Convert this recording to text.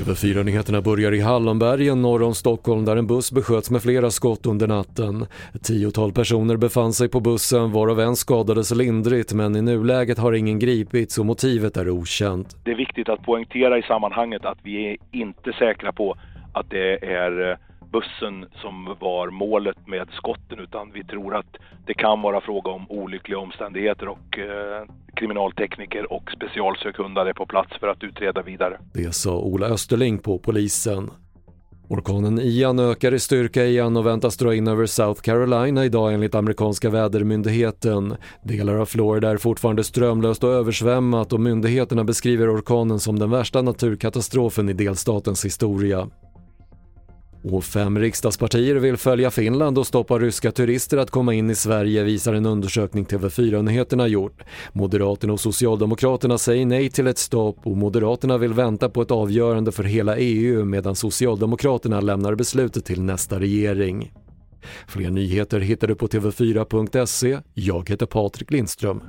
TV4-nyheterna börjar i Hallonbergen norr om Stockholm där en buss besköts med flera skott under natten. Ett tiotal personer befann sig på bussen varav en skadades lindrigt men i nuläget har ingen gripits och motivet är okänt. Det är viktigt att poängtera i sammanhanget att vi är inte säkra på att det är eh, bussen som var målet med skotten utan vi tror att det kan vara fråga om olyckliga omständigheter och eh, kriminaltekniker och specialsökhundar är på plats för att utreda vidare. Det sa Ola Österling på polisen. Orkanen Ian ökar i styrka igen och väntas dra in över South Carolina idag enligt amerikanska vädermyndigheten. Delar av Florida är fortfarande strömlöst och översvämmat och myndigheterna beskriver orkanen som den värsta naturkatastrofen i delstatens historia. Och fem riksdagspartier vill följa Finland och stoppa ryska turister att komma in i Sverige visar en undersökning TV4-nyheterna gjort. Moderaterna och Socialdemokraterna säger nej till ett stopp och Moderaterna vill vänta på ett avgörande för hela EU medan Socialdemokraterna lämnar beslutet till nästa regering. Fler nyheter hittar du på TV4.se. Jag heter Patrik Lindström.